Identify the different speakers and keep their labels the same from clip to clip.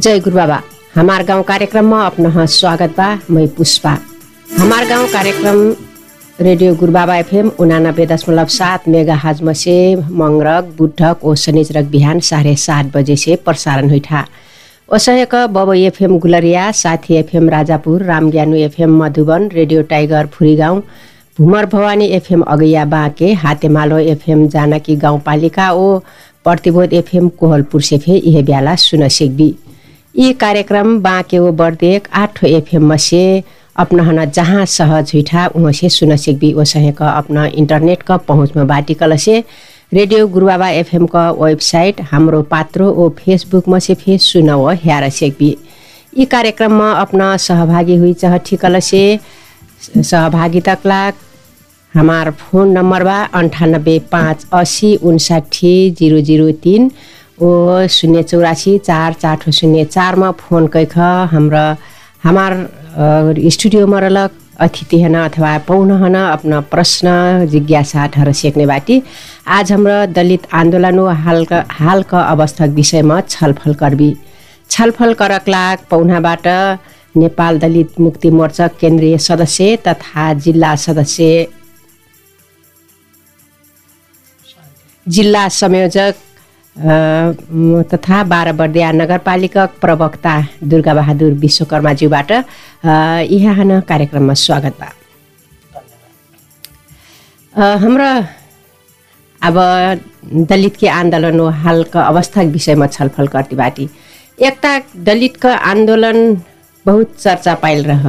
Speaker 1: जय गुरु बाबा। हमार गाउँ कार्यक्रममा अपना स्वागत बा मैं पुष्पा। हमार गाउँ कार्यक्रम रेडियो गुरु बाबा एफएम उनानब्बे दशमलव सात मेगा हाजमा से मंगरक बुधक ओ शनिचरक बिहान साढे सात बजे से प्रसारण हुइठा ओसहक बब FM Gulariya Sathi FM Rajapur रामज्ञानु FM Madhuban radio tiger Phurigaun Bhumar Bhawani FM Agaiya Banke Hatemalo FM Janaki गाउँपालिका ओ प्रतिबोध एफएम कोहलपुर से फे यह ब्याला सुन सिक्बी। यी कार्यक्रम बाँके ओ बर्देक आठो एफएम से अपना हन जहाँ सहज हुइठा उहाँ से सुन सिक्बी ओसहे क अपना इंटरनेट क पहुँच में बाटिकल से। रेडियो गुरुबाबा एफएम क वेबसाइट हाम्रो पात्रो ओ फेसबुक में से फे सुन व हेर सिक्बी यी कार्यक्रममा अपना सहभागी हुई चह ठिकल से। सहभागिता लाग हमार फोन नंबर बा अंठानब्बे पाँच अस्सी उनसाठी जिरो जिरो तिन। ओ शून्य चौरासी चार चार शून्य चारमा फोन कैख हाम्रो हमार स्टुडियोमा रलक अतिथि हन अथवा पौन हन अपना प्रश्न जिज्ञासा ठहर सेक्ने बाटी। आज हाम्रो दलित आन्दोलन हालका हालका अवस्थाको विषयमा छलफल करबी छलफल करक लाग पौनाबाट नेपाल दलित मुक्ति मोर्चा केन्द्रीय सदस्य तथा जिल्ला सदस्य जिल्ला संयोजक तथा बाह्र बर्दिया नगरपालिका प्रवक्ता दुर्गा बहादुर विश्वकर्माज्यूबाट यहाँ कार्यक्रममा स्वागत बा हाम्रो अब दलित के आन्दोलन हालका अवस्था विषयमा छलफल बाटी एकता दलित का आन्दोलन बहुत चर्चा पाइल रह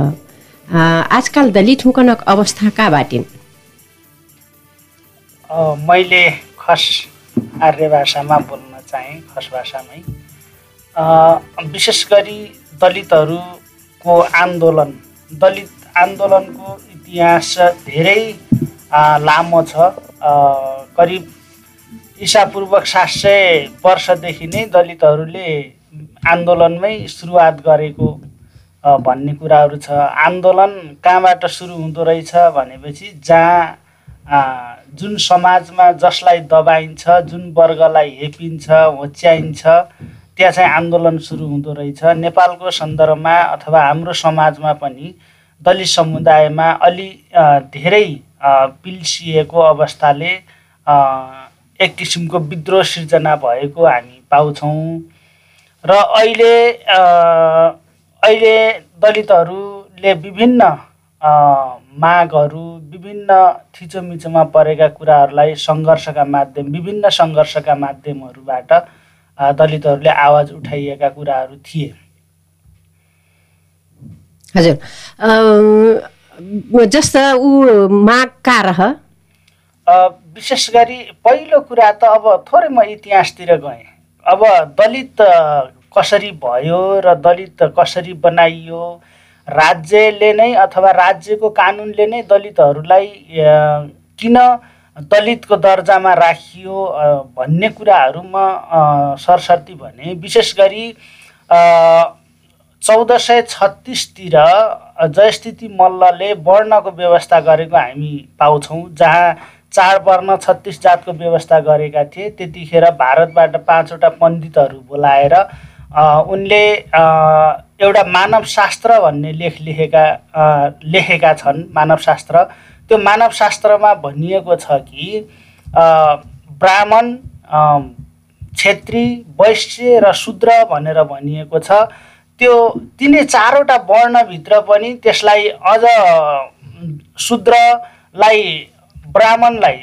Speaker 1: आजकल दलित हुकनक अवस्था का बाटिन्
Speaker 2: मैले खस आर्य भाषामा बोल्न चाहेँ खस भाषामै। विशेष गरी दलितहरूको आन्दोलन। दलित आन्दोलनको इतिहास धेरै लामो छ। करिब इसापूर्वक सात सय वर्षदेखि नै दलितहरूले आन्दोलनमै सुरुवात गरेको भन्ने कुराहरू छ। आन्दोलन कहाँबाट सुरु हुँदो रहेछ भनेपछि जहाँ जुन समाजमा जसलाई दबाइन्छ जुन वर्गलाई हेपिन्छ होच्याइन्छ त्यहाँ चाहिँ आन्दोलन सुरु हुँदो रहेछ। नेपालको सन्दर्भमा अथवा हाम्रो समाजमा पनि दलित समुदायमा अलि धेरै पिल्सिएको अवस्थाले एक किसिमको विद्रोह सिर्जना भएको हामी पाउँछौँ। र अहिले अहिले दलितहरूले विभिन्न मागहरू विभिन्न थिचोमिचोमा परेका कुराहरूलाई सङ्घर्षका माध्यम विभिन्न सङ्घर्षका माध्यमहरूबाट दलितहरूले आवाज उठाइएका कुराहरू थिए।
Speaker 1: हजुर। जस्ता ऊ माग का रह
Speaker 2: विशेष गरी पहिलो कुरा त अब थोरै म इतिहासतिर गएँ। अब दलित कसरी भयो र दलित कसरी बनाइयो राज्यले नै अथवा राज्यको कानुनले नै दलितहरूलाई किन दलितको दर्जामा राखियो भन्ने कुराहरू म सरसर्ती भने विशेष गरी चौध सय छत्तिसतिर जयस्थिति मल्लले वर्णको व्यवस्था गरेको हामी पाउँछौँ जहाँ चाड वर्ण छत्तिस जातको व्यवस्था गरेका थिए। त्यतिखेर भारतबाट पाँचवटा पण्डितहरू बोलाएर उनले एउटा मानवशास्त्र भन्ने लेख लेखेका लेखेका छन् मानवशास्त्र। त्यो मानवशास्त्रमा भनिएको छ कि ब्राह्मण क्षेत्री वैश्य र शूद्र भनेर भनिएको छ। त्यो तिनै चारवटा वर्णभित्र पनि त्यसलाई अझ शूद्रलाई ब्राह्मणलाई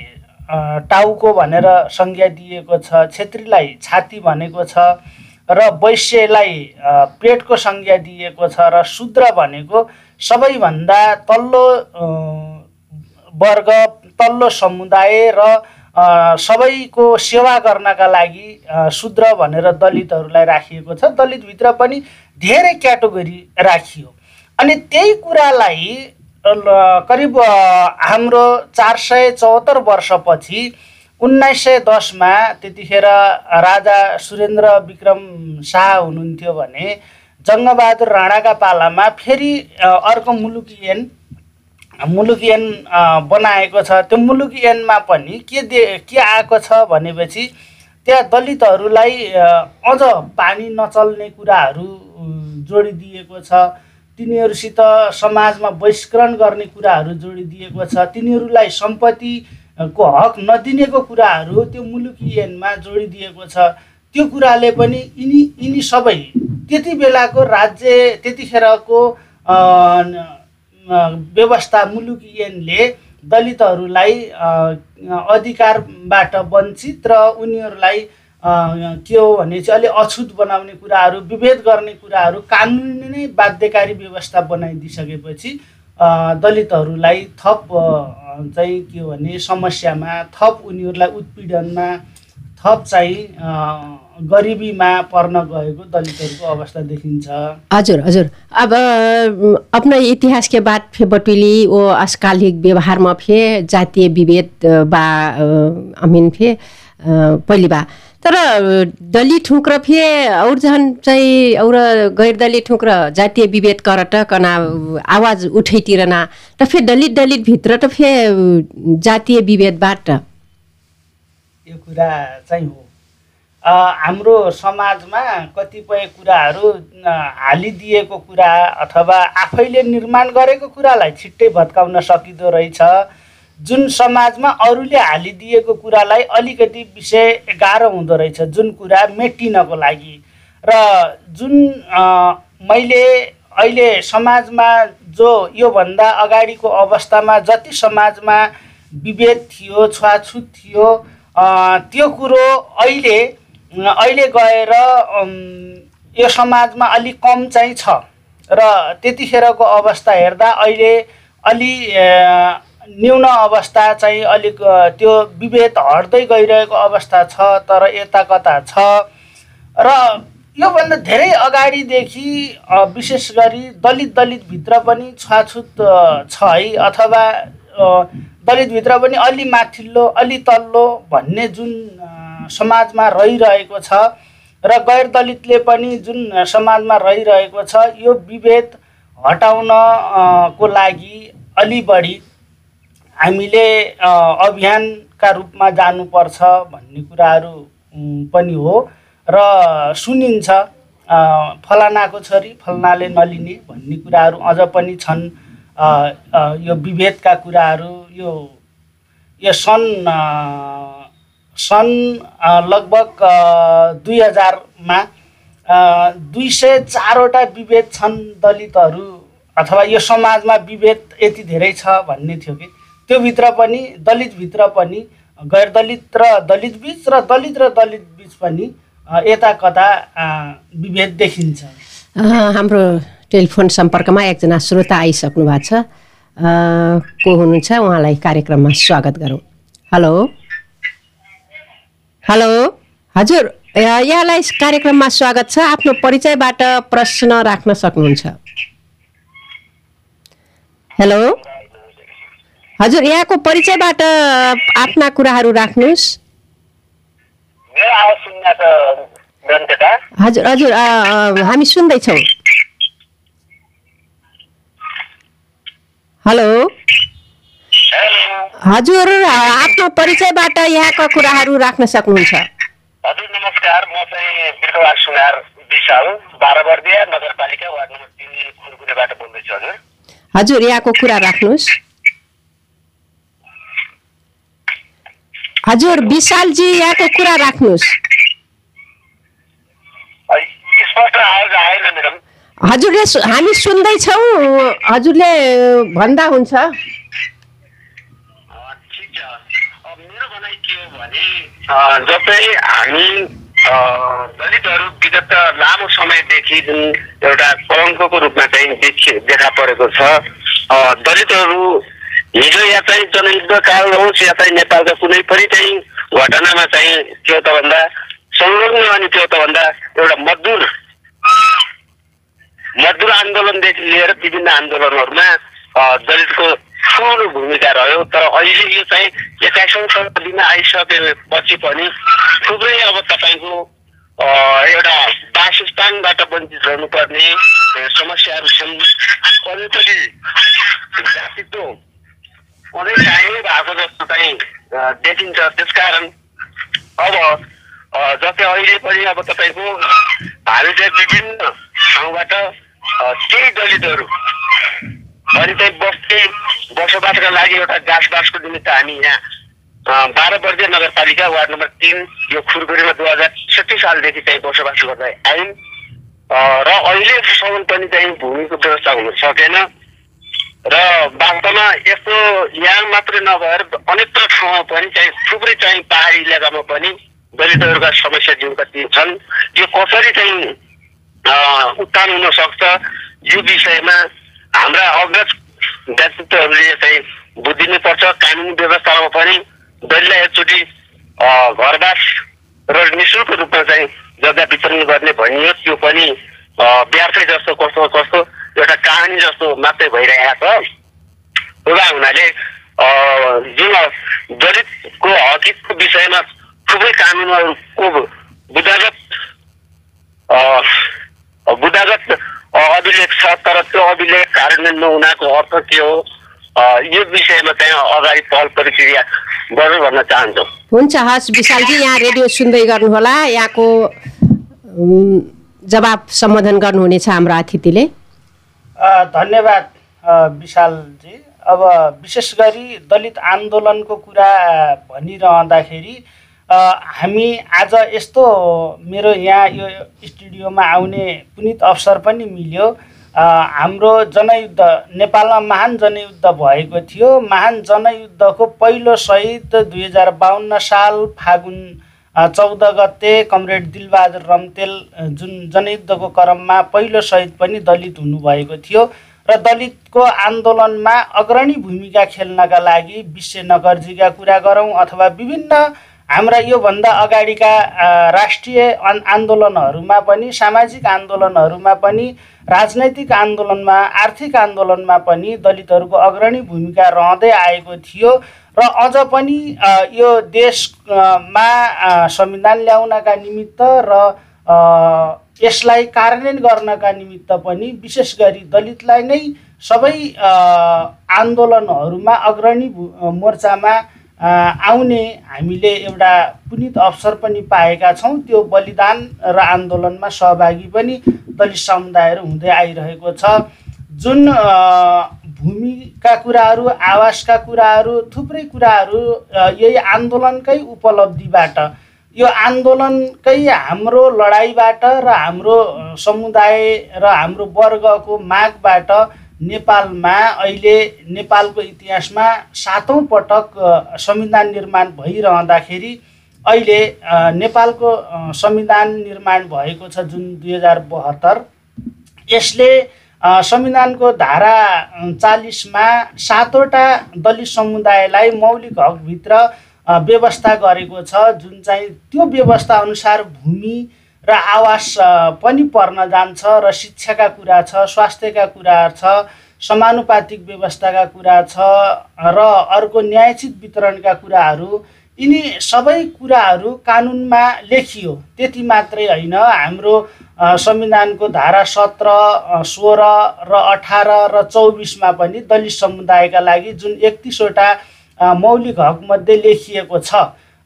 Speaker 2: टाउको भनेर संज्ञा दिएको छ छेत्रीलाई छाती भनेको छ। र वैश्यलाई पेटको संज्ञा दिएको छ र शूद्र भनेको सबैभन्दा तल्लो वर्ग तल्लो समुदाय र सबैको सेवा गर्नका लागि शूद्र भनेर दलितहरूलाई राखिएको छ। दलितभित्र पनि धेरै क्याटेगोरी राखियो। अनि त्यही कुरालाई करिब हाम्रो चार सय चौहत्तर वर्षपछि उन्नाइस सय दसमा त्यतिखेर राजा सुरेन्द्र विक्रम शाह हुनुहुन्थ्यो भने जङ्गबहादुर राणाका पालामा फेरि अर्को मुलुकी मुलुकी ऐन बनाएको छ। त्यो मुलुकी ऐनमा पनि के दे के आएको छ भनेपछि त्यहाँ दलितहरूलाई अझ पानी नचल्ने कुराहरू जोडिदिएको छ। तिनीहरूसित समाजमा बहिष्करण गर्ने कुराहरू जोडिदिएको छ। तिनीहरूलाई सम्पत्तिको हक नदिनेको कुराहरू त्यो मुलुकी ऐनमा जोडिदिएको छ। त्यो कुराले पनि यिनी यिनी सबै त्यति बेलाको राज्य त्यतिखेरको व्यवस्था मुलुकी ऐनले दलितहरूलाई अधिकारबाट वञ्चित र उनीहरूलाई के हो भने चाहिँ अलिक अछुत बनाउने कुराहरू विभेद गर्ने कुराहरू कानुनी नै बाध्यकारी व्यवस्था बनाइदिइसकेपछि दलितहरूलाई थप चाहिँ के भने समस्यामा थप उनीहरूलाई उत्पीडनमा थप चाहिँ गरिबीमा पर्न गएको दलितहरूको अवस्था देखिन्छ।
Speaker 1: हजुर हजुर। अब अपना इतिहास के बाद फे बटुली वो अस्कालिक व्यवहारमा फे जातीय विभेद बा अमिन फे पहिले बा। तर दलित ठुक्र फे और झन् चाहिँ और गैर दलित ठुक्र जातीय विभेद करट कना आवाज उठैतिरना त फे दलित दलित भित्र त फे जातीय विभेदबाट
Speaker 2: यो कुरा चाहिँ हो। हाम्रो समाजमा कतिपय कुराहरू हालिदिएको कुरा अथवा आफैले निर्माण गरेको कुरालाई छिट्टै भत्काउन सकिँदो रहेछ। जुन समाजमा अरूले हालिदिएको कुरालाई अलिकति विषय गाह्रो हुँदो रहेछ जुन कुरा मेटिनको लागि। र जुन मैले अहिले समाजमा जो योभन्दा अगाडिको अवस्थामा जति समाजमा विभेद थियो छुवाछुत थियो त्यो कुरो अहिले अहिले गएर यो समाजमा अलिक कम चाहिँ छ। र त्यतिखेरको अवस्था हेर्दा अहिले अलि न्यून अवस्था चाहिँ अलिक त्यो विभेद हट्दै गइरहेको अवस्था छ तर यता कता छ। र योभन्दा धेरै अगाडिदेखि विशेष गरी दलित दलितभित्र पनि छुवाछुत छ है अथवा दलितभित्र पनि अलि माथिल्लो अलि तल्लो भन्ने जुन समाजमा रहिरहेको छ र गैर दलितले पनि जुन समाजमा रहिरहेको छ यो विभेद हटाउन को लागि अलि बढी हामीले अभियानका रूपमा जानुपर्छ भन्ने कुराहरू पनि हो र सुनिन्छ फलानाको छोरी फलानाले नलिने भन्ने कुराहरू अझ पनि छन् यो विभेदका कुराहरू यो यो सन् सन् लगभग दुई हजारमा दुई सय चारवटा विभेद छन् दलितहरू अथवा यो समाजमा विभेद यति धेरै छ भन्ने थियो कि। त्योभित्र पनि दलितभित्र पनि गैर दलित र दलित बिच र दलित र दलित बिच पनि यता कता विभेद देखिन्छ।
Speaker 1: हाम्रो टेलिफोन सम्पर्कमा एकजना श्रोता आइसक्नु भएको छ। को हुनुहुन्छ? उहाँलाई कार्यक्रममा स्वागत गरौँ। हेलो? हेलो? हजुर यहाँलाई कार्यक्रममा स्वागत छ। आफ्नो परिचयबाट प्रश्न राख्न सक्नुहुन्छ। हेलो? हजुर यहाँको परिचयबाट आफ्ना कुराहरू राख्नुहोस्। हजुर हजुर हामी सुन्दैछौँ। हेलो। हजुर आफ्नो परिचयबाट यहाँका कुराहरू राख्न सक्नुहुन्छ।
Speaker 3: हजुर नमस्कार म चाहिँ बिर्खवार सुनार विशाल बाह्र वर्दिया नगरपालिका वार्ड नम्बर तिन खुरकुरेबाट बोल्दैछु हजुर।
Speaker 1: हजुर यहाँको कुरा राख्नुहोस्। हजुर विशालजी यहाँको कुरा राख्नुहोस्। हजुरले हामी सुन्दैछौँ हजुरले भन्दा हुन्छ।
Speaker 3: जस्तै हामी दलितहरू विगत लामो समयदेखि जुन एउटा कलङ्कको रूपमा चाहिँ देखि देखा परेको छ दलितहरू हिजो या चाहिँ जनयुद्ध काल होस् या चाहिँ नेपालका कुनै पनि चाहिँ घटनामा चाहिँ त्यो त भन्दा संलग्न अनि त्यो त भन्दा एउटा मजदुर मजदुर आन्दोलनदेखि लिएर विभिन्न आन्दोलनहरूमा दलितको ठुलो भूमिका रह्यो। तर अहिले यो चाहिँ एक्काइसौँ शताब्दीमा आइसकेपछि पनि थुप्रै अब तपाईँको एउटा वासस्थानबाट वञ्चित रहनुपर्ने समस्याहरू छन्। पनि जातित्व अझै कायमै भएको जस्तो चाहिँ देखिन्छ। त्यसकारण अब अ, जस्तै अहिले पनि अब तपाईँको हामीले विभिन्न ठाउँबाट केही दलितहरू अनि चाहिँ बस्ती बसोबासका लागि एउटा गाँसबासको निमित्त हामी यहाँ बाह्र वर्गीय नगरपालिका वार्ड नम्बर तिन यो खुरखुरीमा दुई हजार छत्तिस सालदेखि चाहिँ बसोबास गर्दै आयौँ र अहिलेसम्म पनि चाहिँ भूमिको व्यवस्था हुन सकेन। र वास्तवमा यस्तो यहाँ मात्रै नभएर अनेक ठाउँमा पनि चाहिँ थुप्रै चाहिँ पहाडी इलाकामा पनि दलितहरूका समस्या जुन कति छन्। यो कसरी चाहिँ उत्थान हुन सक्छ यो विषयमा हाम्रा अग्रज व्यक्तित्वहरूले चाहिँ बुझिनु पर्छ कानुन व्यवस्थामा पनि दलितलाई एकचोटि अ, घरवास र निशुल्क रूपमा चाहिँ जग्गा वितरण गर्ने भनियो त्यो पनि व्यर्थै जस्तो कस्तो कस्तो एउटा कहानी जस्तो मात्रै भइरहेको छ उहाँ हुनाले जुन दलितको हकितको विषयमा थुप्रै कानुनहरूको बुद्धागत बुद्धागत अभिलेख छ तर त्यो अभिलेख कार्यान्वयन नहुनाको अर्थ के हो? यो विषयमा चाहिँ अगाडि पहल प्रक्रिया गरौँ भन्न चाहन्छौँ।
Speaker 1: हुन्छ हस् विशालजी यहाँ रेडियो सुन्दै गर्नुहोला। यहाँको जवाब सम्बोधन गर्नुहुनेछ हाम्रो अतिथिले।
Speaker 2: धन्यवाद विशालजी। अब विशेष गरी दलित आन्दोलनको कुरा भनिरहँदाखेरि हामी आज यस्तो मेरो यहाँ यो स्टुडियोमा आउने पुनित अवसर पनि मिल्यो। हाम्रो जनयुद्ध नेपालमा महान जनयुद्ध भएको थियो। महान जनयुद्धको पहिलो शहीद दुई हजार बाहन्न साल फागुन चौध गते कमरेड दिलबहादुर रम्तेल जुन जनयुद्धको क्रममा पहिलो शहीद पनि दलित हुनुभएको थियो र दलितको आन्दोलनमा अग्रणी भूमिका खेल्नका लागि विश्वनगरजीका कुरा गरौँ अथवा विभिन्न हाम्रा योभन्दा अगाडिका राष्ट्रिय आन्दोलनहरूमा पनि सामाजिक आन्दोलनहरूमा पनि राजनैतिक आन्दोलनमा आर्थिक आन्दोलनमा पनि दलितहरूको अग्रणी भूमिका रहँदै आएको थियो। र अझ पनि यो देशमा संविधान ल्याउनका निमित्त र यसलाई कार्यान्वयन गर्नका निमित्त पनि विशेष गरी दलितलाई नै सबै आन्दोलनहरूमा अग्रणी मोर्चामा आउने हामीले एउटा पुनित अवसर पनि पाएका छौँ। त्यो बलिदान र आन्दोलनमा सहभागी पनि दलित समुदायहरू हुँदै आइरहेको छ। जुन भूमिका कुराहरू आवासका कुराहरू थुप्रै कुराहरू यही आन्दोलनकै उपलब्धिबाट यो आन्दोलनकै हाम्रो लडाइँबाट र हाम्रो समुदाय र हाम्रो वर्गको मागबाट नेपालमा अहिले नेपालको इतिहासमा सातौँ पटक संविधान निर्माण भइरहँदाखेरि अहिले नेपालको संविधान निर्माण भएको छ जुन दुई हजार बहत्तर। यसले संविधानको धारा चालिसमा सातवटा दलित समुदायलाई मौलिक हकभित्र व्यवस्था गरेको छ। जुन चाहिँ त्यो व्यवस्था अनुसार भूमि र आवास पनि पर्न जान्छ र शिक्षाका कुरा छ स्वास्थ्यका कुरा छ समानुपातिक व्यवस्थाका कुरा छ र अर्को न्यायोचित वितरणका कुराहरू यिनी सबै कुराहरू कानुनमा लेखियो। त्यति मात्रै होइन। हाम्रो संविधानको धारा सत्र सोह्र र अठार र चौबिसमा पनि दलित समुदायका लागि जुन एकतिसवटा मौलिक हकमध्ये लेखिएको छ।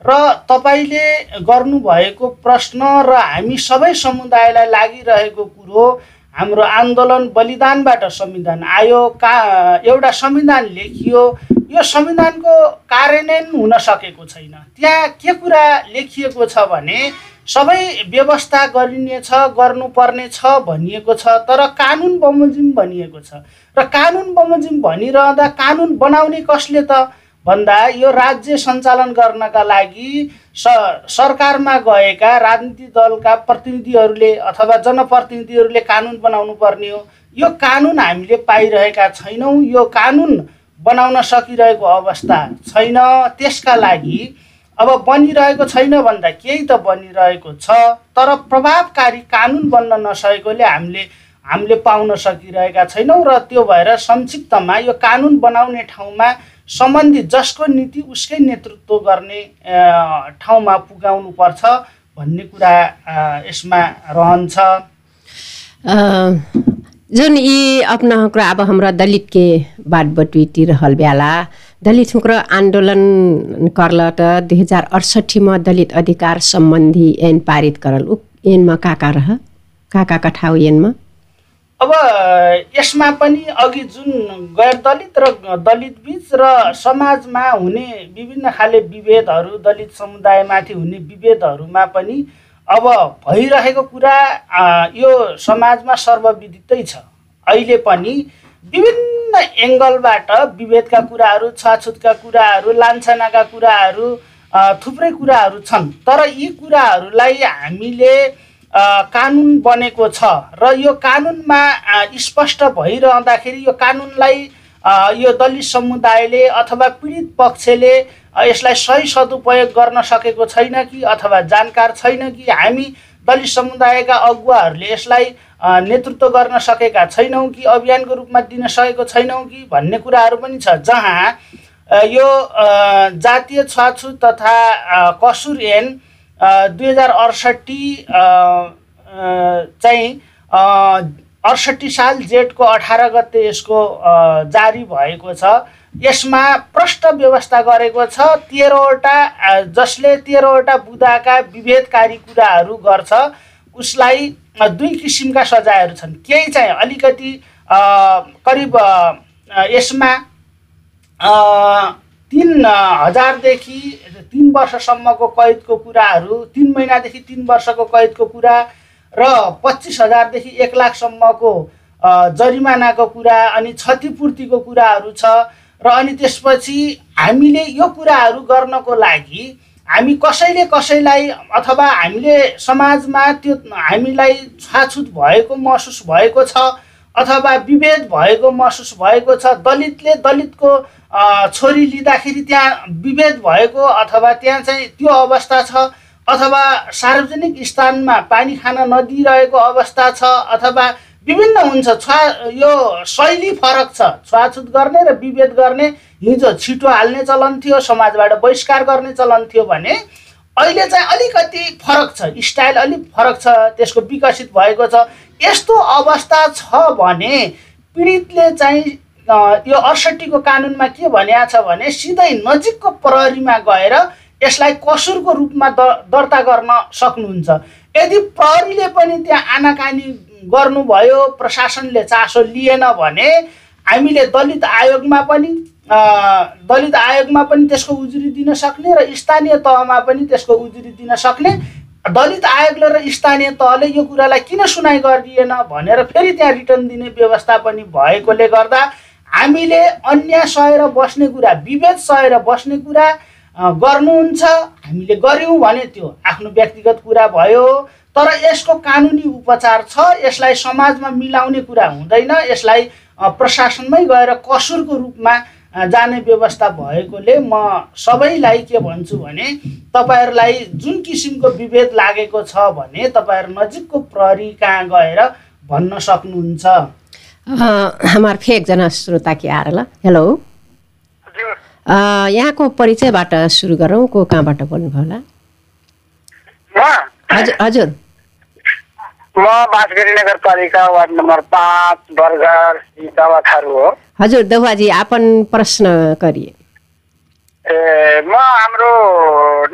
Speaker 2: र तपाईँले गर्नुभएको प्रश्न र हामी सबै समुदायलाई लागिरहेको कुरो हाम्रो आन्दोलन बलिदानबाट संविधान आयो का एउटा संविधान लेखियो यो संविधानको कार्यान्वयन हुन सकेको छैन। त्यहाँ के कुरा लेखिएको छ भने सबै व्यवस्था गरिनेछ गर्नुपर्ने छ भनिएको छ तर कानुन बमोजिम भनिएको छ। र कानुन बमोजिम भनिरहँदा कानुन बनाउने कसले त? भन्दा यो राज्य सञ्चालन गर्नका लागि स सरकारमा गएका राजनीतिक दलका प्रतिनिधिहरूले अथवा जनप्रतिनिधिहरूले कानुन बनाउनु पर्ने हो। यो कानुन हामीले पाइरहेका छैनौँ। यो कानुन बनाउन सकिरहेको अवस्था छैन। त्यसका लागि अब बनिरहेको छैन भन्दा केही त बनिरहेको छ तर प्रभावकारी कानुन बन्न नसकेकोले हामीले हामीले पाउन सकिरहेका छैनौँ र त्यो भएर संक्षिप्तमा यो कानुन बनाउने ठाउँमा सम्बन्धित जसको नीति उसकै नेतृत्व गर्ने ठाउँमा पुगाउनु पर्छ भन्ने कुरा यसमा रहन्छ।
Speaker 1: जुन यी अपना अब हाम्रो दलित के बाट रहल ब्याला दलित हुक्रो आन्दोलन करल त दुई हजार अडसट्ठीमा दलित अधिकार सम्बन्धी ऐन पारित करल। उ ऐनमा का का रह? का का कठाउ ऐनमा?
Speaker 2: अब यसमा पनि अघि जुन गैर दलित र दलित बिच र समाजमा हुने विभिन्न खाले विभेदहरू दलित समुदायमाथि हुने विभेदहरूमा पनि अब भइरहेको कुरा यो समाजमा सर्वविदितै छ। अहिले पनि विभिन्न एङ्गलबाट विभेदका कुराहरू छुवाछुतका कुराहरू लान्छनाका कुराहरू थुप्रै कुराहरू छन्। तर यी कुराहरूलाई हामीले कानुन बनेको छ र यो कानुनमा स्पष्ट भइरहँदाखेरि यो कानुनलाई यो दलित समुदायले अथवा पीडित पक्षले यसलाई सही सदुपयोग गर्न सकेको छैन कि अथवा जानकार छैन कि हामी दलित समुदायका अगुवाहरूले यसलाई नेतृत्व गर्न सकेका छैनौँ कि अभियानको रूपमा दिन सकेको छैनौँ कि भन्ने कुराहरू पनि छ जहाँ यो जातीय छुवाछुत तथा कसुर ऐन दुई हजार अडसट्ठी चाहिँ अडसट्ठी साल जेठको अठार गते यसको जारी भएको छ। यसमा प्रष्ट व्यवस्था गरेको छ तेह्रवटा जसले तेह्रवटा बुदाका विभेदकारी कुराहरू गर्छ उसलाई दुई किसिमका सजायहरू छन्। केही चाहिँ अलिकति करिब यसमा तिन हजारदेखि तिन वर्षसम्मको कैदको कुराहरू तिन महिनादेखि तिन वर्षको कैदको कुरा र पच्चिस हजारदेखि एक लाखसम्मको जरिमानाको कुरा अनि क्षतिपूर्तिको कुराहरू छ। र अनि त्यसपछि हामीले यो कुराहरू गर्नको लागि हामी कसैले कसैलाई अथवा हामीले समाजमा त्यो हामीलाई छुवाछुत भएको महसुस भएको छ अथवा विभेद भएको महसुस भएको छ दलितले दलितको छोरी लिँदाखेरि त्यहाँ विभेद भएको अथवा त्यहाँ चाहिँ त्यो अवस्था छ अथवा सार्वजनिक स्थानमा पानी खान नदिइरहेको अवस्था छ अथवा विभिन्न हुन्छ छुवा यो शैली फरक छ। छुवाछुत गर्ने र विभेद गर्ने हिजो छिटो हाल्ने चलन थियो समाजबाट बहिष्कार गर्ने चलन थियो भने अहिले चाहिँ अलिकति फरक छ स्टाइल अलिक फरक छ त्यसको विकसित भएको छ। यस्तो अवस्था छ भने पीडितले चाहिँ यो अडसट्ठीको कानुनमा के भनिएको छ भने सिधै नजिकको प्रहरीमा गएर यसलाई कसुरको रूपमा द दर्ता गर्न सक्नुहुन्छ। यदि प्रहरीले पनि त्यहाँ आनाकानी गर्नुभयो प्रशासनले चासो लिएन भने हामीले दलित आयोगमा पनि दलित आयोगमा पनि त्यसको उजुरी दिन सक्ने र स्थानीय तहमा पनि त्यसको उजुरी दिन सक्ने। दलित आयोगले र स्थानीय तहले यो कुरालाई किन सुनाइ गरिदिएन भनेर फेरि त्यहाँ रिटर्न दिने व्यवस्था पनि भएकोले गर्दा हामीले अन्य सहेर बस्ने कुरा विभेद सहेर बस्ने कुरा गर्नुहुन्छ हामीले गऱ्यौँ भने त्यो आफ्नो व्यक्तिगत कुरा भयो। तर यसको कानुनी उपचार छ यसलाई समाजमा मिलाउने कुरा हुँदैन यसलाई प्रशासनमै गएर कसुरको रूपमा जाने व्यवस्था भएकोले म सबैलाई के भन्छु भने तपाईँहरूलाई जुन किसिमको विभेद लागेको छ भने तपाईँहरू नजिकको प्रहरी कहाँ गएर भन्न सक्नुहुन्छ?
Speaker 1: हमार फेरि एकजना श्रोता के आएर ल हेलो। यहाँको परिचयबाट सुरु गरौँ को कहाँबाट बोल्नुभयो होला? हजुर हजुर।
Speaker 3: म बाँसगढी नगरपालिका वार्ड नम्बर पाँच बर्गर दावा थारू हो।
Speaker 1: हजुर देउवाजी आपन प्रश्न करिए
Speaker 3: ए म हाम्रो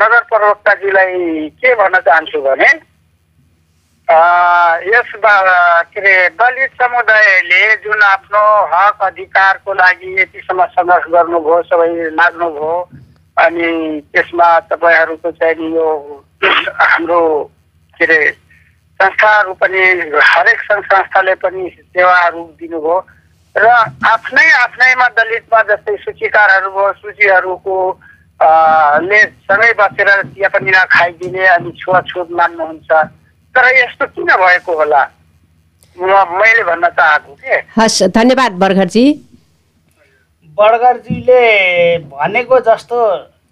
Speaker 3: नगर प्रवक्ताजीलाई के भन्न चाहन्छु भने यस के अरे दलित समुदायले जुन आफ्नो हक अधिकारको लागि यतिसम्म सङ्घर्ष गर्नुभयो सबै लाग्नुभयो अनि त्यसमा तपाईँहरूको चाहिँ यो हाम्रो के अरे संस्थाहरू पनि हरेक सङ्घ संस्थाले पनि सेवाहरू दिनुभयो र आफ्नै आफ्नैमा दलितमा जस्तै सूचीकारहरू भयो सूचीहरूको ले सँगै बसेर चिया पनि नखाइदिने अनि छुवाछुत मान्नुहुन्छ तर यस्तो किन भएको होला? म मैले भन्न चाहेको के?
Speaker 1: हस् धन्यवाद बर्खरजी।
Speaker 2: बडगरजीले भनेको जस्तो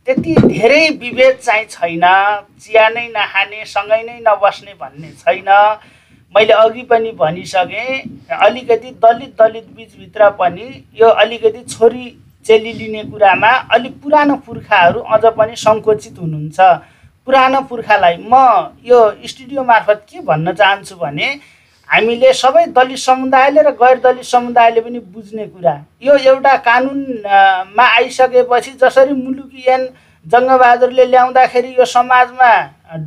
Speaker 2: त्यति धेरै विभेद चाहिँ छैन चिया नै नखाने सँगै नै नबस्ने भन्ने छैन। मैले अघि पनि भनिसकेँ अलिकति दलित दलित बिचभित्र पनि यो अलिकति छोरी चेली लिने कुरामा अलिक पुरानो पुर्खाहरू अझ पनि सङ्कुचित हुनुहुन्छ। पुरानो पुर्खालाई म यो स्टुडियो मार्फत के भन्न चाहन्छु भने हामीले सबै दलित समुदायले र गैर दलित समुदायले पनि बुझ्ने कुरा। यो एउटा कानुनमा आइसकेपछि जसरी मुलुकियन जङ्गबहादुरले ल्याउँदाखेरि यो समाजमा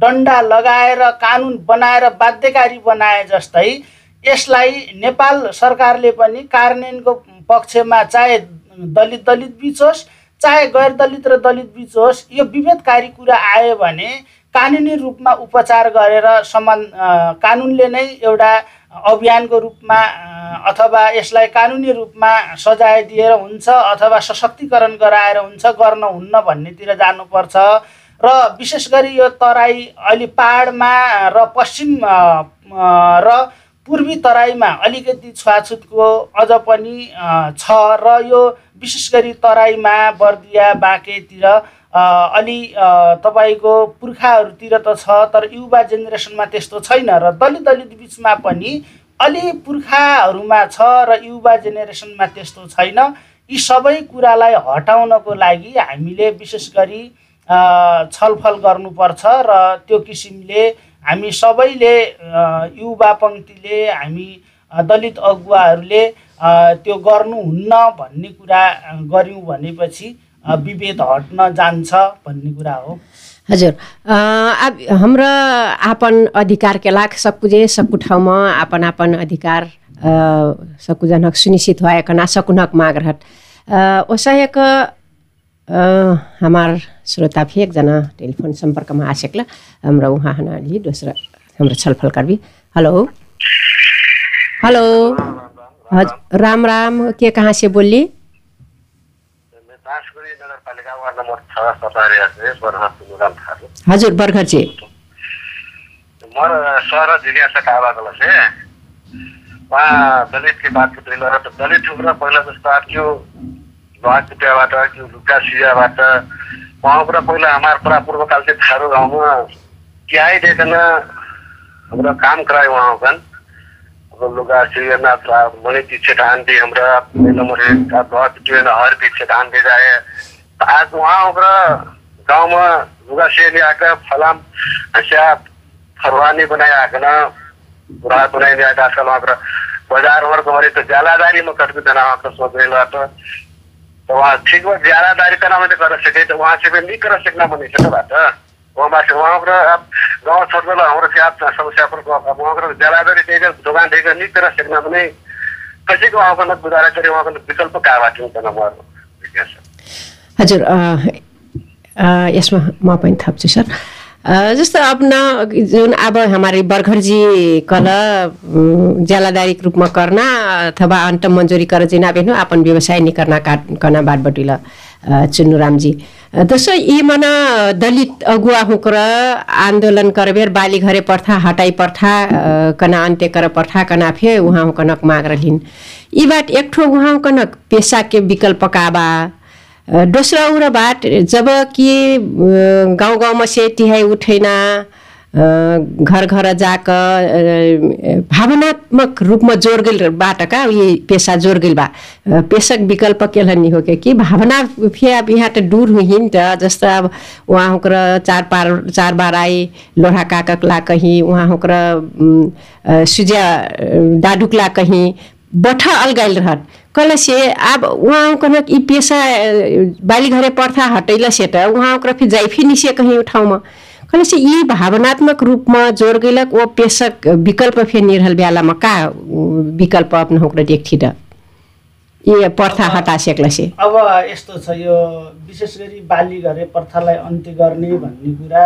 Speaker 2: डन्डा लगाएर कानुन बनाएर बाध्यकारी बनाए जस्तै यसलाई नेपाल सरकारले पनि कार्यान्वयनको पक्षमा चाहे दलित दलित बिच होस् चाहे गैर दलित र दलित बिच होस् यो विभेदकारी कुरा आयो भने कानुनी रूपमा उपचार गरेर समान कानुनले नै एउटा अभियानको रूपमा अथवा यसलाई कानुनी रूपमा सजाय दिएर हुन्छ अथवा सशक्तिकरण गराएर हुन्छ गर्न हुन्न भन्नेतिर जानुपर्छ। र विशेष गरी यो तराई अलि पाहाडमा र पश्चिम र पूर्वी तराईमा अलिकति छुवाछुतको अझ पनि छ र यो विशेष गरी तराईमा बर्दिया बाँकेतिर अलि तपाईँको पुर्खाहरूतिर त छ तर युवा जेनेरेसनमा त्यस्तो छैन र दलित दलित बिचमा पनि अलि पुर्खाहरूमा छ र युवा जेनेरेसनमा त्यस्तो छैन। यी सबै कुरालाई हटाउनको लागि हामीले विशेष गरी छलफल गर्नुपर्छ र त्यो किसिमले हामी सबैले युवा पङ्क्तिले हामी दलित अगुवाहरूले त्यो गर्नुहुन्न भन्ने कुरा गऱ्यौँ भनेपछि विभेद हट्न जान्छ भन्ने कुरा हो।
Speaker 1: हजुर। हाम्रो आपन अधिकार के लाख सकुजे सकु ठाउँमा आपन अधिकार सकुजनक सुनिश्चित भएकना सकुनक माग रहत। हमार श्रोता एकजना टेलिफोन सम्पर्कमा आसेक्ला। हाम्रो उहाँ हनाली दोस्रो हाम्रो छलफल हेलो। हेलो। हजुर राम राम के कहाँ से बोली हजुर बर्खर
Speaker 3: वहाँ दलित की बात तो दलित पहिला जस्तो आएको ढुवा कुटियाबाट त्यो लुका सिजाबाट उहाँबाट पहिला हाम्रो पुरा चाहिँ थारू गाउँमा क्याइदिएकन हाम्रो काम वहाँ कन अब लुगा सिजना मनी पीछे ढान दी हमरा कुटिया हर पीछे ढान दे जाए आज वहाँ ओकरा गाँव लुगा से ले आकर फलाम ऐसा फरवानी बनाए आकर ना बुरा बनाए आजकल वहाँ बाजार वर्ग हमारे तो जालादारी में कट वहाँ ठीक बा मैंने कर सके तो वहाँ से भी नहीं कर सकना बनी से बात वहाँ गाँव हमारे आप वहाँ पर जालादारी तेज दुकान देकर नहीं कर सकना बने किसी को वहाँ पर गुजारा करे वहाँ का विकल्प
Speaker 1: हजुर यसमा म पनि थप्छु सर। जस्तो अब न जुन अब हमारे बरघरजी कल ज्यालादारी रूपमा करना अथवा अन्त मन्जुरी कर जिना अपन व्यवसाय नि करना का करना बाट चुन्नु रामजी। दोस्रो यी मन दलित अगुवा हुकर आन्दोलन करबेर बाली घरे पर्था हटाई पर्था कना अन्त्य कर पर्था कना फे उहाँ कनक माग रहिन् यी बाट एक ठो उहाँ कनक पेसा के विकल्प काबा दोस्रो औरो बाट जब कि गाउँ गाउँमा से तिहाई उठेन घर घर जाक भावनात्मक रूपमा जोर गेल बाट का ये पेसा जोर गेल बा पेशक विकल्प के नि हो कि भावना फिर अब यहाँ त दूर हुई त जस्तो अब होकर चार पार चार बार आई लोहा काकक ला कहीं होकर सुजिया डाडुक ला कहीं बठा अलगाइल रहत। कल से अब वहाँ कन ई पेसा बाली घरे पर्था हटैला से त वहाँ ओकरा फिर जाई फिर निसे कहीं ठाउँमा। कल से यी भावनात्मक रूपमा जोर गइलक वो पेशक विकल्प फेर निर्हल बेलामा का विकल्प अपना ओकरा देखथि त ये पर्था हटा सेक्ला से
Speaker 2: अब यस्तो छ यो विशेष गरी बाली घरे प्रथालाई अन्त्य गर्ने भन्ने कुरा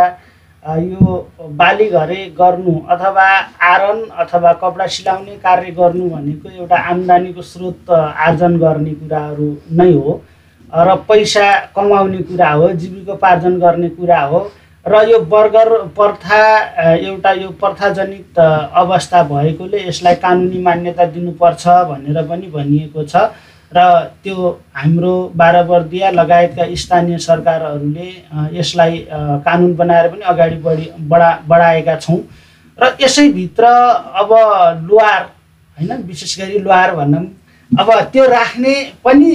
Speaker 2: यो बाली घरे गर्नु अथवा आरन अथवा कपडा सिलाउने कार्य गर्नु भनेको एउटा आम्दानीको स्रोत आर्जन गर्ने कुराहरू नै हो। र पैसा कमाउने कुरा हो जीविकोपार्जन गर्ने कुरा हो। र यो बर्गर प्रथा एउटा यो प्रथाजनित अवस्था भएकोले यसलाई कानुनी मान्यता दिनुपर्छ भनेर पनि भनिएको छ। र त्यो हाम्रो बाह्रवर्दिया लगायतका स्थानीय सरकारहरूले यसलाई कानुन बनाएर पनि अगाडि बढी बढा बढाएका छौँ। र यसैभित्र अब लुहार होइन विशेष गरी लुहार भनौँ अब त्यो राख्ने पनि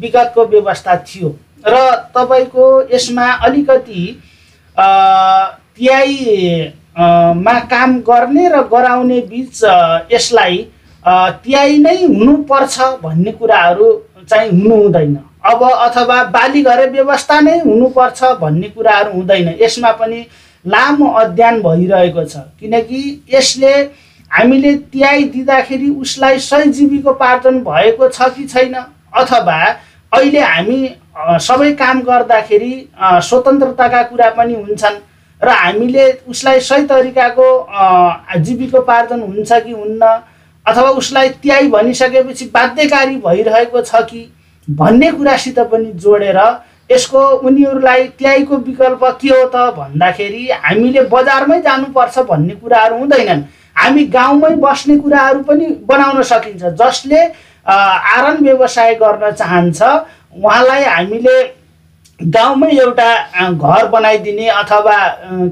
Speaker 2: विगतको व्यवस्था थियो। र तपाईँको यसमा अलिकति तिहाई मा काम गर्ने र गराउने बिच यसलाई त्याई नै हुनुपर्छ भन्ने कुराहरू चाहिँ हुनु हुँदैन अब अथवा बाली घरे व्यवस्था नै हुनुपर्छ भन्ने कुराहरू हुँदैन। यसमा पनि लामो अध्ययन भइरहेको छ। किनकि यसले हामीले त्याई दिँदाखेरि उसलाई सही जीविकोपार्जन भएको छ कि छैन? अथवा अहिले हामी सबै काम गर्दाखेरि स्वतन्त्रताका कुरा पनि हुन्छन् र हामीले उसलाई सही तरिकाको जीविकोपार्जन हुन्छ कि हुन्न? अथवा उसलाई त्याई भनिसकेपछि बाध्यकारी भइरहेको छ कि भन्ने कुरासित पनि जोडेर यसको उनीहरूलाई त्याईको विकल्प के हो त भन्दाखेरि हामीले बजारमै जानुपर्छ भन्ने कुराहरू हुँदैनन्। हामी गाउँमै बस्ने कुराहरू पनि बनाउन सकिन्छ। जसले आरन व्यवसाय गर्न चाहन्छ उहाँलाई हामीले गाउँमै एउटा घर बनाइदिने अथवा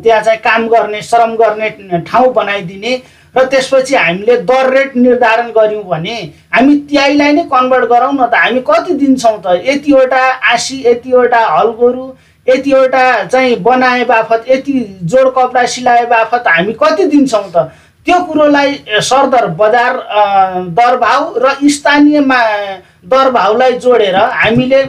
Speaker 2: त्यहाँ चाहिँ काम गर्ने श्रम गर्ने ठाउँ बनाइदिने र त्यसपछि हामीले दर रेट निर्धारण गऱ्यौँ भने हामी त्याइलाई नै कन्भर्ट गरौँ न त। हामी कति दिन्छौँ त? यतिवटा आसी यतिवटा हलगोरु यतिवटा चाहिँ बनाए बापत यति जोड कपडा सिलाए बापत हामी कति दिन्छौँ त? त्यो कुरोलाई सरदर बजार अ, दर भाउ र स्थानीयमा दर भाउलाई जोडेर हामीले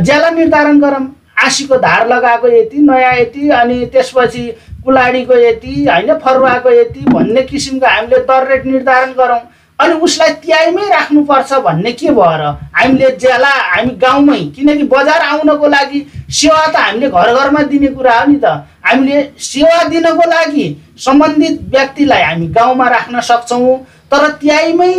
Speaker 2: ज्याला निर्धारण गरौँ। आँसीको धार लगाएको यति नयाँ यति अनि त्यसपछि कुलाडीको यति होइन फरुवाको यति भन्ने किसिमको हामीले दर रेट निर्धारण गरौँ। अनि उसलाई त्याइमै राख्नुपर्छ भन्ने के भएर? हामीले ज्याला हामी गाउँमै किनकि बजार आउनको लागि सेवा त हामीले घर घरमा दिने कुरा हो नि त। हामीले सेवा दिनको लागि सम्बन्धित व्यक्तिलाई हामी गाउँमा राख्न सक्छौँ तर त्याइमै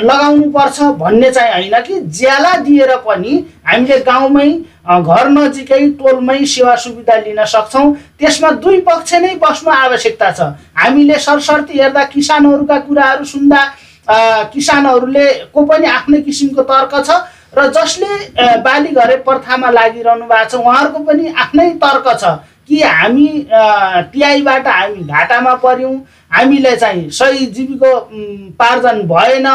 Speaker 2: लगाउनु पर्छ भन्ने चाहिँ होइन कि ज्याला दिएर पनि हामीले गाउँमै घर नजिकै टोलमै सेवा सुविधा लिन सक्छौँ। त्यसमा दुई पक्ष नै बस्नु आवश्यकता छ। हामीले सरसर्ती हेर्दा किसानहरूका कुराहरू सुन्दा किसानहरूले को पनि आफ्नै किसिमको तर्क छ र जसले बाली घरे प्रथामा लागिरहनु भएको छ उहाँहरूको पनि आफ्नै तर्क छ। कि हामी अ, तिहाईबाट हामी घाटामा पर्यौँ हामीले चाहिँ सही जीविको पार्जन भएन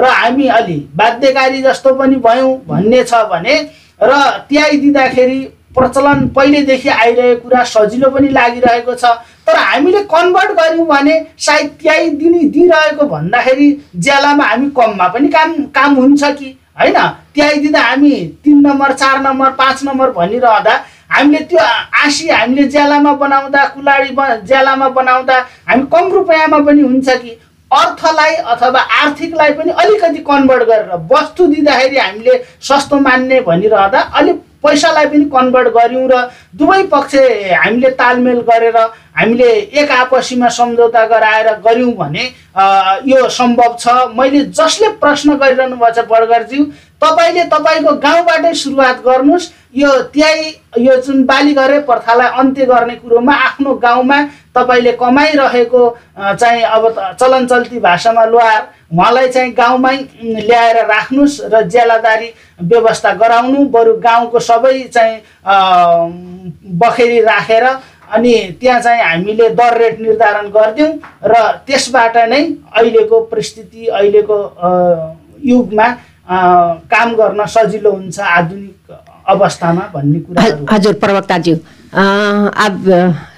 Speaker 2: र हामी अलि बाध्यकारी जस्तो पनि भयौँ भन्ने छ भने र तिहाई दिँदाखेरि प्रचलन पहिलेदेखि आइरहेको कुरा सजिलो पनि लागिरहेको छ। तर हामीले कन्भर्ट गऱ्यौँ भने सायद त्याइ दिने दिइरहेको भन्दाखेरि ज्यालामा हामी कममा पनि काम काम हुन्छ कि? होइन? त्याइ दिँदा हामी तिन नम्बर चार नम्बर पाँच नम्बर भनिरहँदा हामीले त्यो आँसी हामीले ज्यालामा बनाउँदा कुलाडी ज्यालामा बनाउँदा हामी कम रुपियाँमा पनि हुन्छ कि? अर्थलाई अथवा आर्थिकलाई पनि अलिकति कन्भर्ट गरेर वस्तु दिँदाखेरि हामीले सस्तो मान्ने भनिरहँदा अलिक पैसालाई पनि कन्भर्ट गऱ्यौँ र दुवै पक्ष हामीले तालमेल गरेर हामीले एक आपसीमा सम्झौता गराएर गऱ्यौँ भने यो सम्भव छ। मैले जसले प्रश्न गरिरहनु भएको छ बडगरज्यू तपाईँले तपाईँको गाउँबाटै सुरुवात गर्नुहोस्। यो त्याइ यो जुन बाली गरे प्रथालाई अन्त्य गर्ने कुरोमा आफ्नो गाउँमा तपाईँले कमाइरहेको चाहिँ अब चलन चल्ती भाषामा लोहार उहाँलाई चाहिँ गाउँमै उम्, ल्याएर राख्नुहोस् र ज्यालादारी व्यवस्था गराउनु बरु गाउँको सबै चाहिँ बखेरी राखेर अनि त्यहाँ चाहिँ हामीले दर रेट निर्धारण गरिदिउँ र त्यसबाट नै अहिलेको परिस्थिति अहिलेको युगमा काम गर्न सजिलो हुन्छ आधुनिक अवस्थामा भन्ने कुराहरू
Speaker 1: हजुर प्रवक्ताज्यू। अब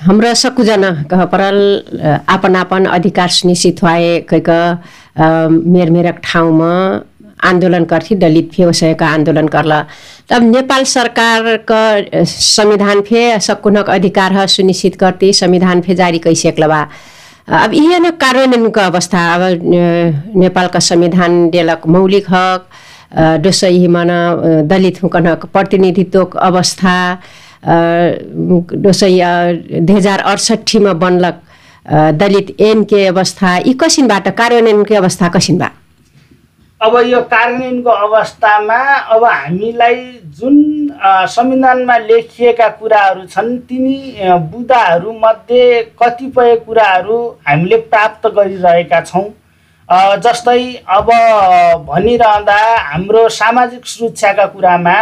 Speaker 1: हमरा सकुजना कह परल आपन आपन अधिकार सुनिश्चित भए अ, मेर मेरक ठाउँमा आन्दोलन करथी दलित व्यवसायका आन्दोलन करला तब नेपाल सरकारका संविधान फे सकुनक अधिकार सुनिश्चित करती संविधान फे जारी कैसेक बा अब यह न कार्यान्वयनको अवस्था। अब नेपालका संविधान देलक मौलिक हक दोसै मन दलित हुकनक प्रतिनिधित्वको अवस्था दोसै दुई हजार अडसट्ठीमा बनलक दलित ऐनके अवस्था यी कसिनबाट कार्यान्वयनकै अवस्था कसिन बा
Speaker 2: अब यो कार्यान्वयनको अवस्थामा अब हामीलाई जुन संविधानमा लेखिएका कुराहरू छन् तिनी बुदाहरूमध्ये कतिपय कुराहरू हामीले प्राप्त गरिरहेका छौँ। जस्तै अब भनिरहँदा हाम्रो सामाजिक सुरक्षाका कुरामा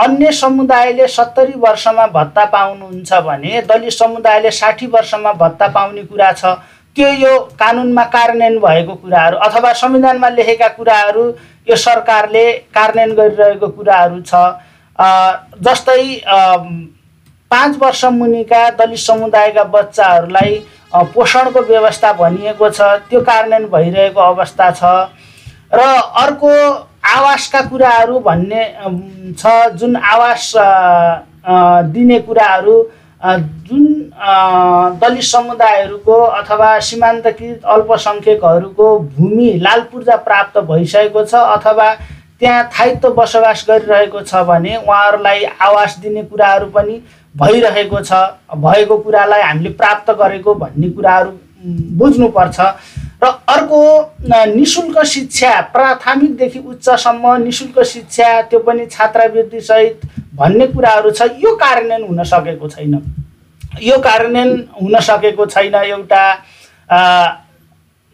Speaker 2: अन्य समुदायले सत्तरी वर्षमा भत्ता पाउनुहुन्छ भने दलित समुदायले साठी वर्षमा भत्ता पाउने कुरा छ। त्यो यो कानुनमा कार्यान्वयन भएको कुराहरू अथवा संविधानमा लेखेका कुराहरू यो सरकारले कार्यान्वयन गरिरहेको कुराहरू छ। जस्तै पाँच वर्ष मुनिका दलित समुदायका बच्चाहरूलाई पोषणको व्यवस्था भनिएको छ त्यो कार्यान्वयन भइरहेको अवस्था छ। र अर्को आवासका कुराहरू भन्ने छ जुन आवास दिने कुराहरू जुन दलित समुदायहरूको अथवा सीमान्तकृत अल्पसङ्ख्यकहरूको भूमि लाल पूर्जा प्राप्त भइसकेको छ अथवा त्यहाँ स्थायित्व बसोबास गरिरहेको छ भने उहाँहरूलाई आवास दिने कुराहरू पनि भइरहेको छ। भएको कुरालाई हामीले प्राप्त गरेको भन्ने कुराहरू बुझ्नुपर्छ। र अर्को नि शुल्क शिक्षा प्राथमिकदेखि उच्चसम्म नि शुल्क शिक्षा त्यो पनि छात्रवृत्तिसहित भन्ने कुराहरू छ यो कार्यान्वयन हुन सकेको छैन। यो कार्यान्वयन हुन सकेको छैन एउटा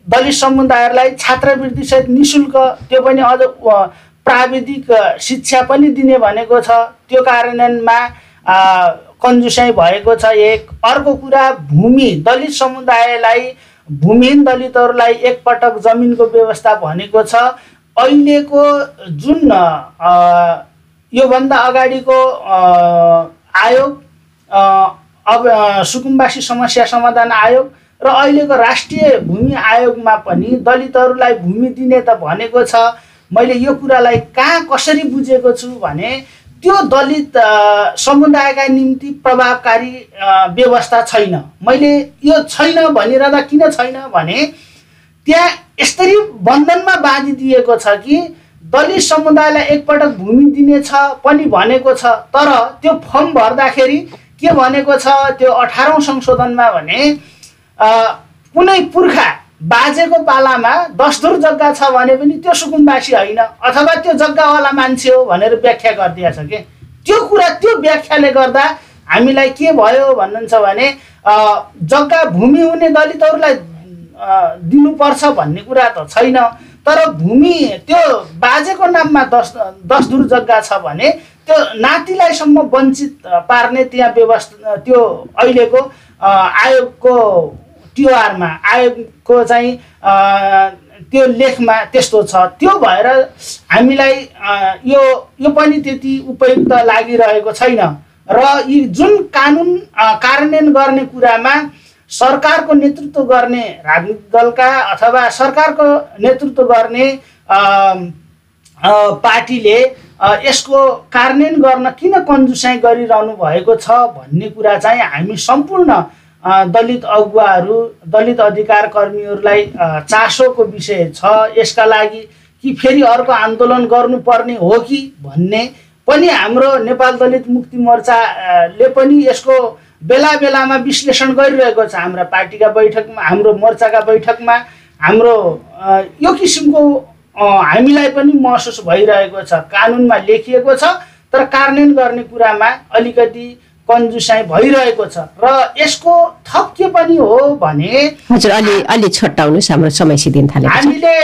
Speaker 2: दलित समुदायहरूलाई छात्रवृत्तिसहित नि शुल्क त्यो पनि अझ प्राविधिक शिक्षा पनि दिने भनेको छ। त्यो कार्यान्वयनमा कन्जुसाइ भएको छ एक। अर्को कुरा भूमि। दलित समुदायलाई भूमिहीन दलितहरूलाई एकपटक जमिनको व्यवस्था भनेको छ। अहिलेको जुन अ, योभन्दा अगाडिको आयोग अब सुकुम्बासी समस्या समाधान आयोग र अहिलेको राष्ट्रिय भूमि आयोगमा पनि दलितहरूलाई भूमि दिने त भनेको छ। मैले यो कुरालाई कहाँ कसरी बुझेको छु भने त्यो दलित समुदायका निम्ति प्रभावकारी व्यवस्था छैन। मैले यो छैन भनिरहँदा किन छैन भने त्यहाँ यसरी बन्धनमा बाँधिदिएको छ कि दलित समुदायलाई एकपटक भूमि दिनेछ पनि भनेको छ तर त्यो फर्म भर्दाखेरि के भनेको छ त्यो अठारौँ संशोधनमा भने कुनै पुर्खा बाजेको पालामा दसधुर जग्गा छ भने पनि त्यो सुकुम्बासी होइन अथवा त्यो जग्गावाला मान्छे हो भनेर व्याख्या गरिदिएको छ कि? त्यो कुरा त्यो व्याख्याले गर्दा हामीलाई के भयो भन्नुहुन्छ भने जग्गा भूमि हुने दलितहरूलाई दिनुपर्छ भन्ने कुरा त छैन। तर भूमि त्यो बाजेको नाममा दस दस धुर जग्गा छ भने त्यो नातिलाईसम्म वञ्चित पार्ने त्यहाँ व्यवस्था त्यो अहिलेको आयोगको टिओआरमा आयोगको चाहिँ त्यो लेखमा त्यस्तो छ। त्यो भएर हामीलाई यो यो पनि त्यति उपयुक्त लागिरहेको छैन। र यी जुन कानुन कार्यान्वयन गर्ने कुरामा सरकारको नेतृत्व गर्ने राजनीतिक दलका अथवा सरकारको नेतृत्व गर्ने पार्टीले यसको कार्यान्वयन गर्न किन कन्जुसाइ गरिरहनु भएको छ भन्ने कुरा चाहिँ हामी सम्पूर्ण दलित अगुवाहरू दलित अधिकार कर्मीहरूलाई चासोको विषय छ। यसका लागि कि फेरि अर्को आन्दोलन गर्नुपर्ने हो कि भन्ने पनि हाम्रो नेपाल दलित मुक्ति मोर्चाले पनि यसको बेला बेलामा विश्लेषण गरिरहेको छ हाम्रा पार्टीका बैठकमा हाम्रो मोर्चाका बैठकमा हाम्रो यो किसिमको हामीलाई पनि महसुस भइरहेको छ कानुनमा लेखिएको छ तर कार्यान्वयन गर्ने कुरामा अलिकति कन्जुसाइ भइरहेको छ। र यसको थप के पनि हो भने
Speaker 1: हजुर अलि अलि छोटाउनुहोस् हाम्रो समय सिद्धिन थालेको छ।
Speaker 2: हामीले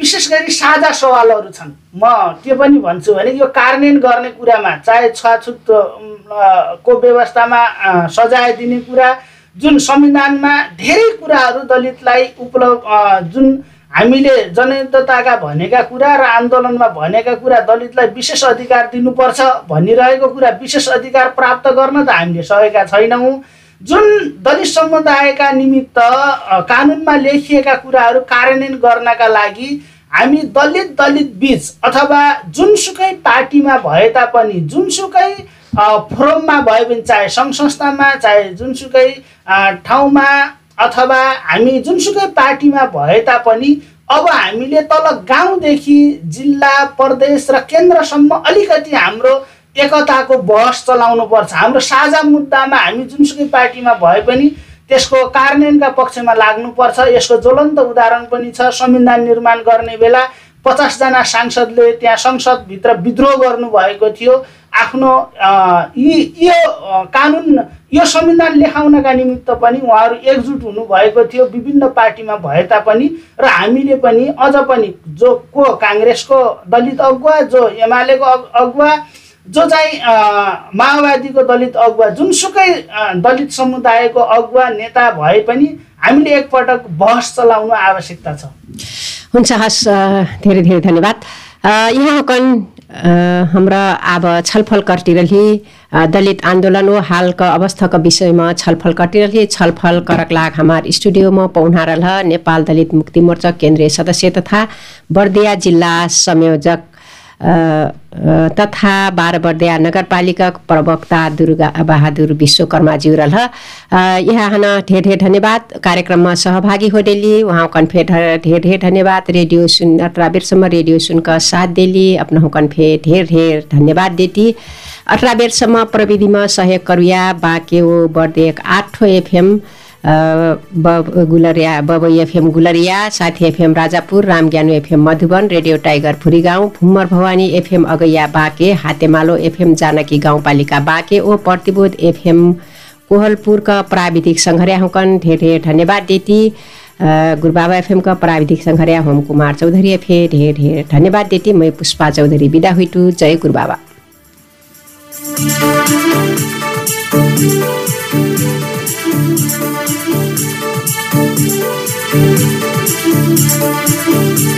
Speaker 2: विशेष गरी साझा सवालहरू छन्। म के पनि भन्छु भने यो कार्यान्वयन गर्ने कुरामा चाहे छुवाछुत को व्यवस्थामा सजाय दिने कुरा जुन संविधानमा धेरै कुराहरू दलितलाई उपलब्ध जुन हामीले जनयुद्धताका भनेका कुरा र आन्दोलनमा भनेका कुरा दलितलाई विशेष अधिकार दिनुपर्छ भनिरहेको कुरा विशेष अधिकार प्राप्त गर्न त हामीले सकेका छैनौँ। जुन दलित समुदायका निमित्त कानुनमा लेखिएका कुराहरू कार्यान्वयन गर्नका लागि हामी दलित दलित बिच अथवा जुनसुकै पार्टीमा भए तापनि जुनसुकै फोरममा भए पनि चाहे सङ्घ संस्थामा चाहे जुनसुकै ठाउँमा अथवा हामी जुनसुकै पार्टीमा भए तापनि अब हामीले तल गाउँदेखि जिल्ला प्रदेश र केन्द्रसम्म अलिकति हाम्रो एकताको बहस चलाउनुपर्छ हाम्रो साझा मुद्दामा हामी जुनसुकै पार्टीमा भए पनि त्यसको कार्यान्वयनका पक्षमा लाग्नुपर्छ यसको ज्वलन्त उदाहरण पनि छ। संविधान निर्माण गर्ने बेला पचासजना सांसदले त्यहाँ संसदभित्र विद्रोह गर्नुभएको थियो। आफ्नो यी कानुन यो संविधान लेखाउनका निमित्त पनि उहाँहरू एकजुट हुनुभएको थियो विभिन्न पार्टीमा भए तापनि। र हामीले पनि अझ पनि जो को काङ्ग्रेसको दलित अगुवा जो एमालेको अग- अगुवा जो चाहिँ माओवादीको दलित अगुवा जुनसुकै दलित समुदायको अगुवा नेता भए पनि हामीले एकपटक बहस चलाउनु आवश्यकता छ।
Speaker 1: हुन्छ हस् धेरै धेरै धन्यवाद। यहाँ कन हाम्रा अब छलफल करती रही अ, दलित आन्दोलन हो हालका अवस्थाका विषयमा छलफल कटिरहे छलफल करक लाग हमार स्टुडियोमा पहुना रह नेपाल दलित मुक्ति मोर्चा केन्द्रीय सदस्य तथा बर्दिया जिल्ला संयोजक तथा बारबर्दिया नगरपालिका प्रवक्ता दुर्गा बहादुर विश्वकर्माज्यू रह यहाँ हन ढेर ढेर धन्यवाद। कार्यक्रममा सहभागी हो डेली। वहाँ कन्फे ढेर ढेर धन्यवाद। रेडियो सुन अठारह बेरसम्म रेडियो सुनका साथ देली अपना कन्फे ढेर ढेर धन्यवाद देती अठारह बेरसम्म प्रविधिमा सहयोग करुया। बाँके बर्देक आठो एफएम। बब गुलरिया बब FM Gulariya Sathi FM Rajapur रामज्ञानु FM Madhuban radio tiger Phurigaun Bhummar Bhawani FM Agaiya Banke Hatemalo FM Janaki गाउँपालिका बाँके ओ प्रतिबोध एफएम कोहलपुरका प्राविधिक सङ्घर्या हुकन। ढेर ढेर धन्यवाद देती गुरुबाबा एफएमका प्राविधिक सङ्घर्या होम कुमार चौधरी एफे ढेर ढेर धन्यवाद देती मै पुष्पा चौधरी बिदा हुइटु। जय गुरुबाबा।
Speaker 4: Thank you.